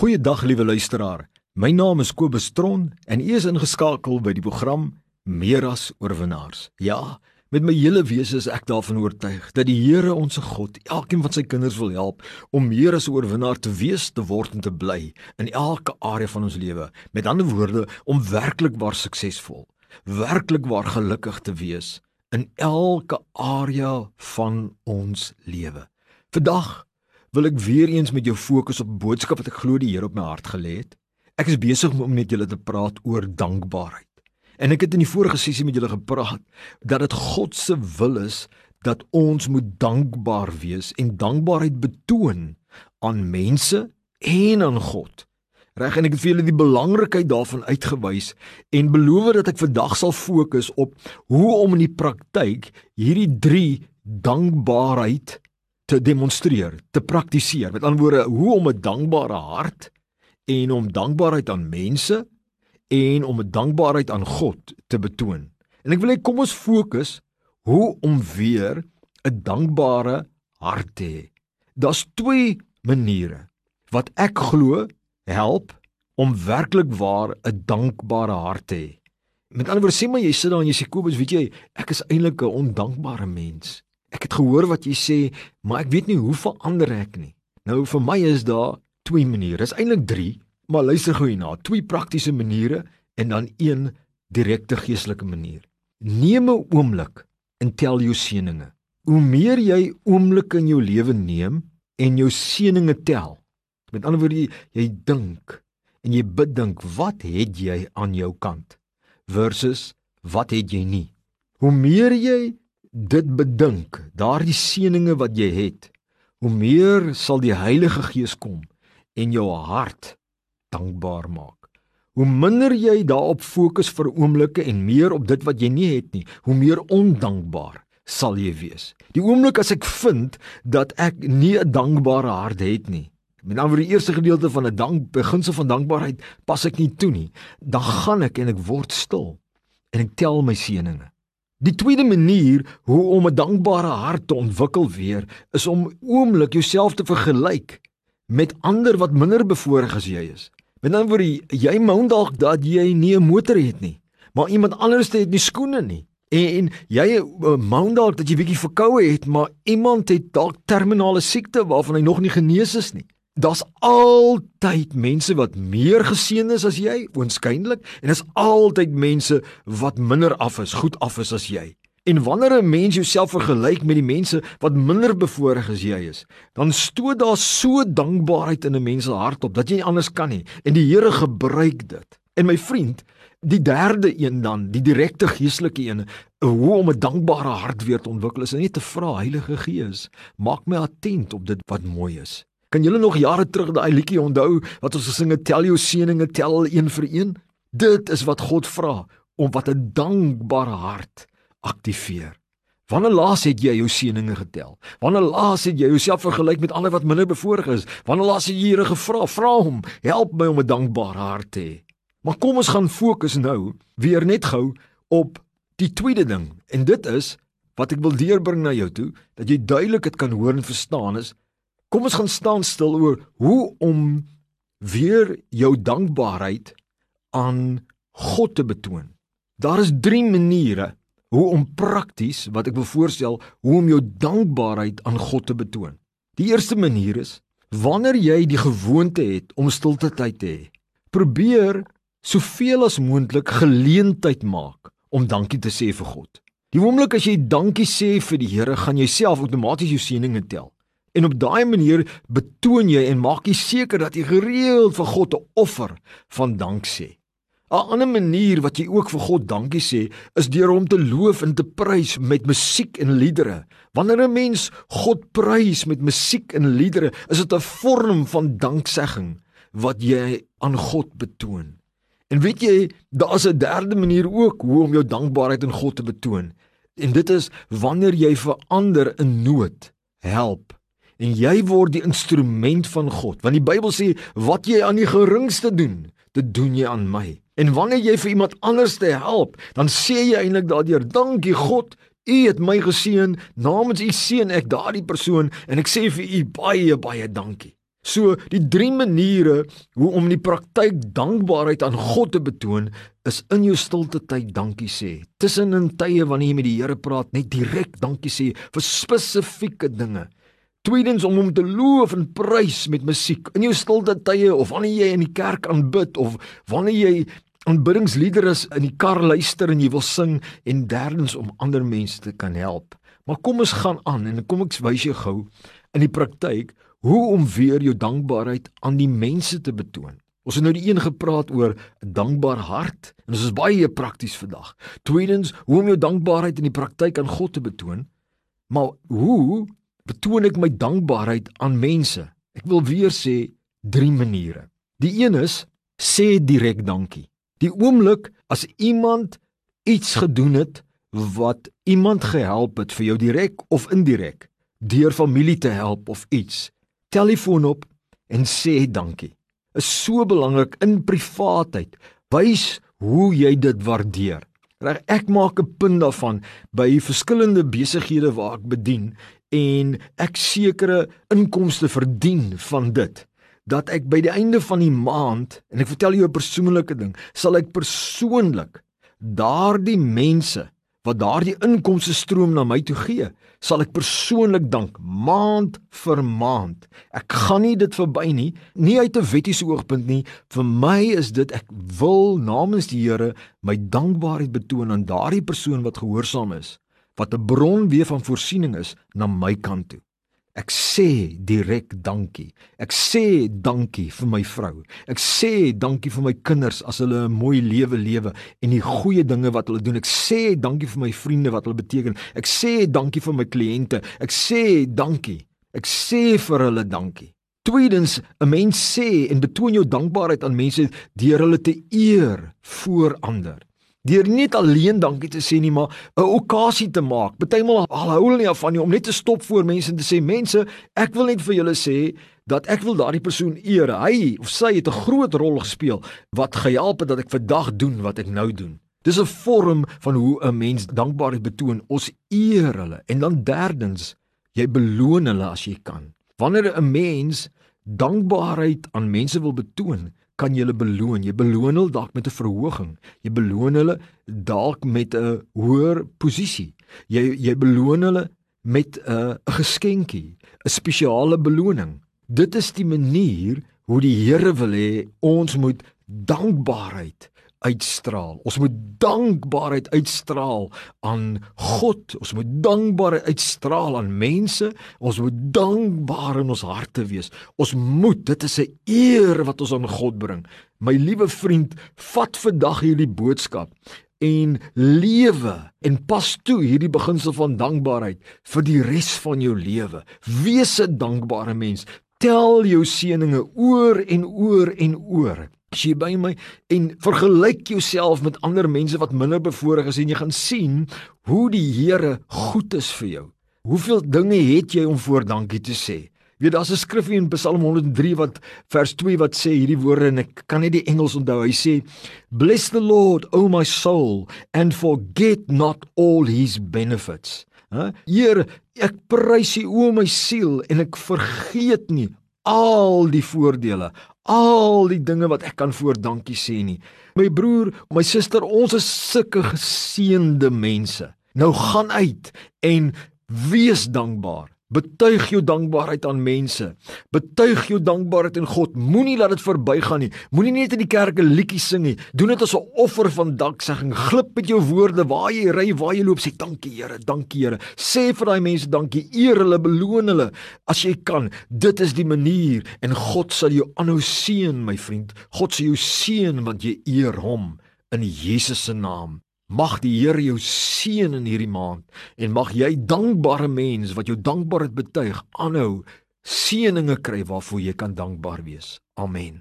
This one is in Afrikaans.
Goeiedag liewe luisteraar. My naam is Kobus Tron en u is ingeskakel by die program Meer as oorwinnaars. Ja, met my hele wese is ek daarvan oortuig dat die Here ons God elkeen van sy kinders wil help om meer as 'n oorwinnaar te wees, te word en te bly in elke area van ons lewe. Met ander woorde, om werklik waar suksesvol, werklik waar gelukkig te wees in elke area van ons lewe. Vandag wil ek weer eens met jou fokus op 'n boodskap wat ek glo die Here op my hart gelê het. Ek is besig om met julle te praat oor dankbaarheid. En ek het in die vorige sessie met julle gepraat dat dit God se wil is dat ons moet dankbaar wees en dankbaarheid betoon aan mense en aan God. Reg en ek het vir julle die belangrikheid daarvan uitgewys en beloof dat ek vandag sal fokus op hoe om in die praktyk hierdie 3 dankbaarheid te demonstreer, te praktiseer. Met ander woorde, hoe om 'n dankbare hart en om dankbaarheid aan mense en om 'n dankbaarheid aan God te betoon. En ek wil hê kom ons fokus hoe om weer 'n dankbare hart te hê. Daar's twee maniere wat ek glo help om werklik waar 'n dankbare hart te hê. Met ander woorde, sê maar jy sit daar en jy sê Kobus, weet jy, ek is eintlik 'n ondankbare mens. Ek het gehoor wat jy sê, maar ek weet nie hoe verander ek nie. Nou vir my is daar twee maniere. Is eintlik drie, maar luister gou hierna. Twee praktiese maniere en dan een direkte geestelike manier. Neem 'n oomblik en tel jou seëninge. Hoe meer jy oomblikke in jou lewe neem en jou seëninge tel. Met ander woorde, jy dink en jy bedink, wat het jy aan jou kant versus wat het jy nie? Hoe meer jy dit bedink, daardie seëninge wat jy het, hoe meer sal die Heilige Gees kom en jou hart dankbaar maak. Hoe minder jy daarop fokus vir oomblikke en meer op dit wat jy nie het nie, hoe meer ondankbaar sal jy wees. Die oomblik as ek vind dat ek nie 'n dankbare hart het nie, met ander woorde die eerste gedeelte van 'n dank beginsel van dankbaarheid pas ek nie toe nie, dan gaan ek en ek word stil en ek tel my seëninge. Die tweede manier hoe om 'n dankbare hart te ontwikkel weer is om oomblik jouself te vergelyk met ander wat minder bevoorreg as jy is. Met ander woorde, jy moon dalk dat jy nie 'n motor het nie, maar iemand anders het nie skoene nie. En, en jy uh, moon dalk dat jy bietjie verkoue het, maar iemand het dalk terminale siekte waarvan hy nog nie genees is nie. Daar's altyd mense wat meer geseën is as jy, oënskynlik, en is altyd mense wat minder af is, goed af is as jy. En wanneer 'n mens jouself vergelyk met die mense wat minder bevoorreg as jy is, dan stoot daar so dankbaarheid in 'n mens se hart op dat jy nie anders kan nie en die Here gebruik dit. En my vriend, die derde een dan, die direkte geestelike een, hoe om 'n dankbare hart weer te ontwikkel is net te vra Heilige Gees, maak my attent op dit wat mooi is. Kan julle nog jare terug daai liedjie onthou wat ons gesing het tel jou seëninge tel een vir een? Dit is wat God vra om wat 'n dankbare hart aktiveer. Wanneer laas het jy jou seëninge getel? Wanneer laas het jy jouself vergelyk met ander wat minder bevoorreg is? Wanneer laas het jy Here gevra, vra hom, help my om 'n dankbare hart te hê? Maar kom ons gaan fokus nou weer net gou op die tweede ding en dit is wat ek wil deurbring na jou toe dat jy duidelik dit kan hoor en verstaan is Kom ons gaan staan stil oor hoe om weer jou dankbaarheid aan God te betoon. Daar is 3 maniere hoe om prakties wat ek wil voorstel hoe om jou dankbaarheid aan God te betoon. Die eerste manier is wanneer jy die gewoonte het om stilte tyd te hê. Probeer soveel as moontlik geleentheid maak om dankie te sê vir God. Die oomblik as jy dankie sê vir die Here, gaan jy self outomaties jou seëninge tel. En op daai manier betoon jy en maak jy seker dat jy gereeld vir God 'n offer van dank sê. 'n Ander manier wat jy ook vir God dankie sê, is deur hom te loof en te prys met musiek en liedere. Wanneer 'n mens God prys met musiek en liedere, is dit 'n vorm van danksegging wat jy aan God betoon. En weet jy, daar's 'n derde manier ook hoe om jou dankbaarheid aan God te betoon. En dit is wanneer jy vir ander in nood help en jy word die instrument van God. Want die Bybel sê wat jy aan die geringste doen, dit doen jy aan my. En wanneer jy vir iemand anders te help, dan sê jy eintlik daardeur, dankie God, U het my geseën, namens U seën ek daardie persoon en ek sê vir U baie baie dankie. So die drie maniere hoe om in die praktyk dankbaarheid aan God te betoon is in jou stilte tyd dankie sê. Tussen in tye wanneer jy met die Here praat, net direk dankie sê vir spesifieke dinge. Tweedens om hom te loof en prys met musiek in jou stilte tye of wanneer jy in die kerk aanbid of wanneer jy aanbiddingsliedere in die kar luister en jy wil sing en derdens om ander mense te kan help. Maar kom ons gaan aan en kom ek wys jou gou in die praktyk hoe om weer jou dankbaarheid aan die mense te betoon. Ons het nou die een gepraat oor 'n dankbaar hart en dit is baie prakties vandag. Tweedens, hoe om jou dankbaarheid in die praktyk aan God te betoon. Maar hoe betoon ek my dankbaarheid aan mense? Ek wil weer sê drie maniere. Die een is sê direk dankie. Die oomblik as iemand iets gedoen het wat iemand gehelp het vir jou direk of indirek, deur familie te help of iets, telefoon op en sê dankie. Is so belangrik in privaatheid. Wys hoe jy dit waardeer. Reg, ek maak 'n punt daarvan by verskillende besighede waar ek bedien en ek sekere inkomste verdien van dit dat ek by die einde van die maand en ek vertel jou 'n persoonlike ding, sal ek persoonlik daardie mense wat daardie inkomste stroom na my toe gee, sal ek persoonlik dank maand vir maand. Ek gaan nie dit verby nie, nie uit 'n wettiese oogpunt nie. Vir my is dit ek wil namens die Here my dankbaarheid betoon aan daardie persoon wat gehoorsaam is, wat 'n bron weer van voorsiening is na my kant toe. Ek sê direk dankie. Ek sê dankie vir my vrou. Ek sê dankie vir my kinders as hulle 'n mooi lewe lewe en die goeie dinge wat hulle doen. Ek sê dankie vir my vriende wat hulle beteken. Ek sê dankie vir my kliënte. Ek sê dankie. Ek sê vir hulle dankie. Tweedens, 'n mens sê en betoon jou dankbaarheid aan mense deur hulle te eer voor ander. Deur nie net alleen dankie te sê nie, maar 'n okasie te maak. Partymal al hou hulle nie af van nie om net te stop voor mense en te sê mense, ek wil net vir julle sê dat ek wil daardie persoon eer. Hy of sy het 'n groot rol gespeel wat gehelp het dat ek vandag doen wat ek nou doen. Dis 'n vorm van hoe 'n mens dankbaarheid betoon. Ons eer hulle. En dan derdens, jy beloon hulle as jy kan. Wanneer 'n mens dankbaarheid aan mense wil betoon, kan jy hulle beloon. Jy beloon hulle dalk met 'n verhoging. Jy beloon hulle dalk met 'n hoër posisie. Jy jy beloon hulle met 'n 'n geskenkie, 'n spesiale beloning. Dit is die manier hoe die Here wil hê ons moet dankbaarheid uitstraal. Ons moet dankbaarheid uitstraal aan God. Ons moet dankbaarheid uitstraal aan mense. Ons moet dankbaar in ons harte wees. Ons moet, dit is 'n eer wat ons aan God bring. My liewe vriend, vat vandag hierdie boodskap en lewe en pas toe hierdie beginsel van dankbaarheid vir die res van jou lewe. Wees 'n dankbare mens. Tel jou seëninge oor en oor en oor. As jy by my en vergelyk jouself met ander mense wat minder bevoorreg is en jy gaan sien hoe die Here goed is vir jou. Hoeveel dinge het jy om voor dankie te sê? Weet daar's 'n skrif in Psalm 103 wat vers 2 wat sê hierdie woorde en ek kan net die Engels onthou. Hy sê Bless the Lord, O my soul, and forget not all his benefits. Hè? Heer, ek prys U o my siel en ek vergeet nie al die voordele, al die dinge wat ek kan voor dankie sê nie. My broer, my suster, ons is sulke geseënde mense. Nou gaan uit en wees dankbaar. Betuig jou dankbaarheid aan mense. Betuig jou dankbaarheid aan God. Moenie laat dit verbygaan nie. Moenie net in die kerk 'n liedjie sing nie. Doen dit as 'n offer van danksegging. Glip met jou woorde waar jy ry, waar jy loop, sê dankie Here, dankie Here. Sê vir daai mense dankie. Eer hulle, beloon hulle as jy kan. Dit is die manier en God sal jou aanhou seën, my vriend. God sal jou seën want jy eer hom in Jesus se naam. Mag die Here jou seën in hierdie maand en mag jy dankbare mens wat jou dankbaarheid betuig aanhou seëninge kry waarvoor jy kan dankbaar wees. Amen.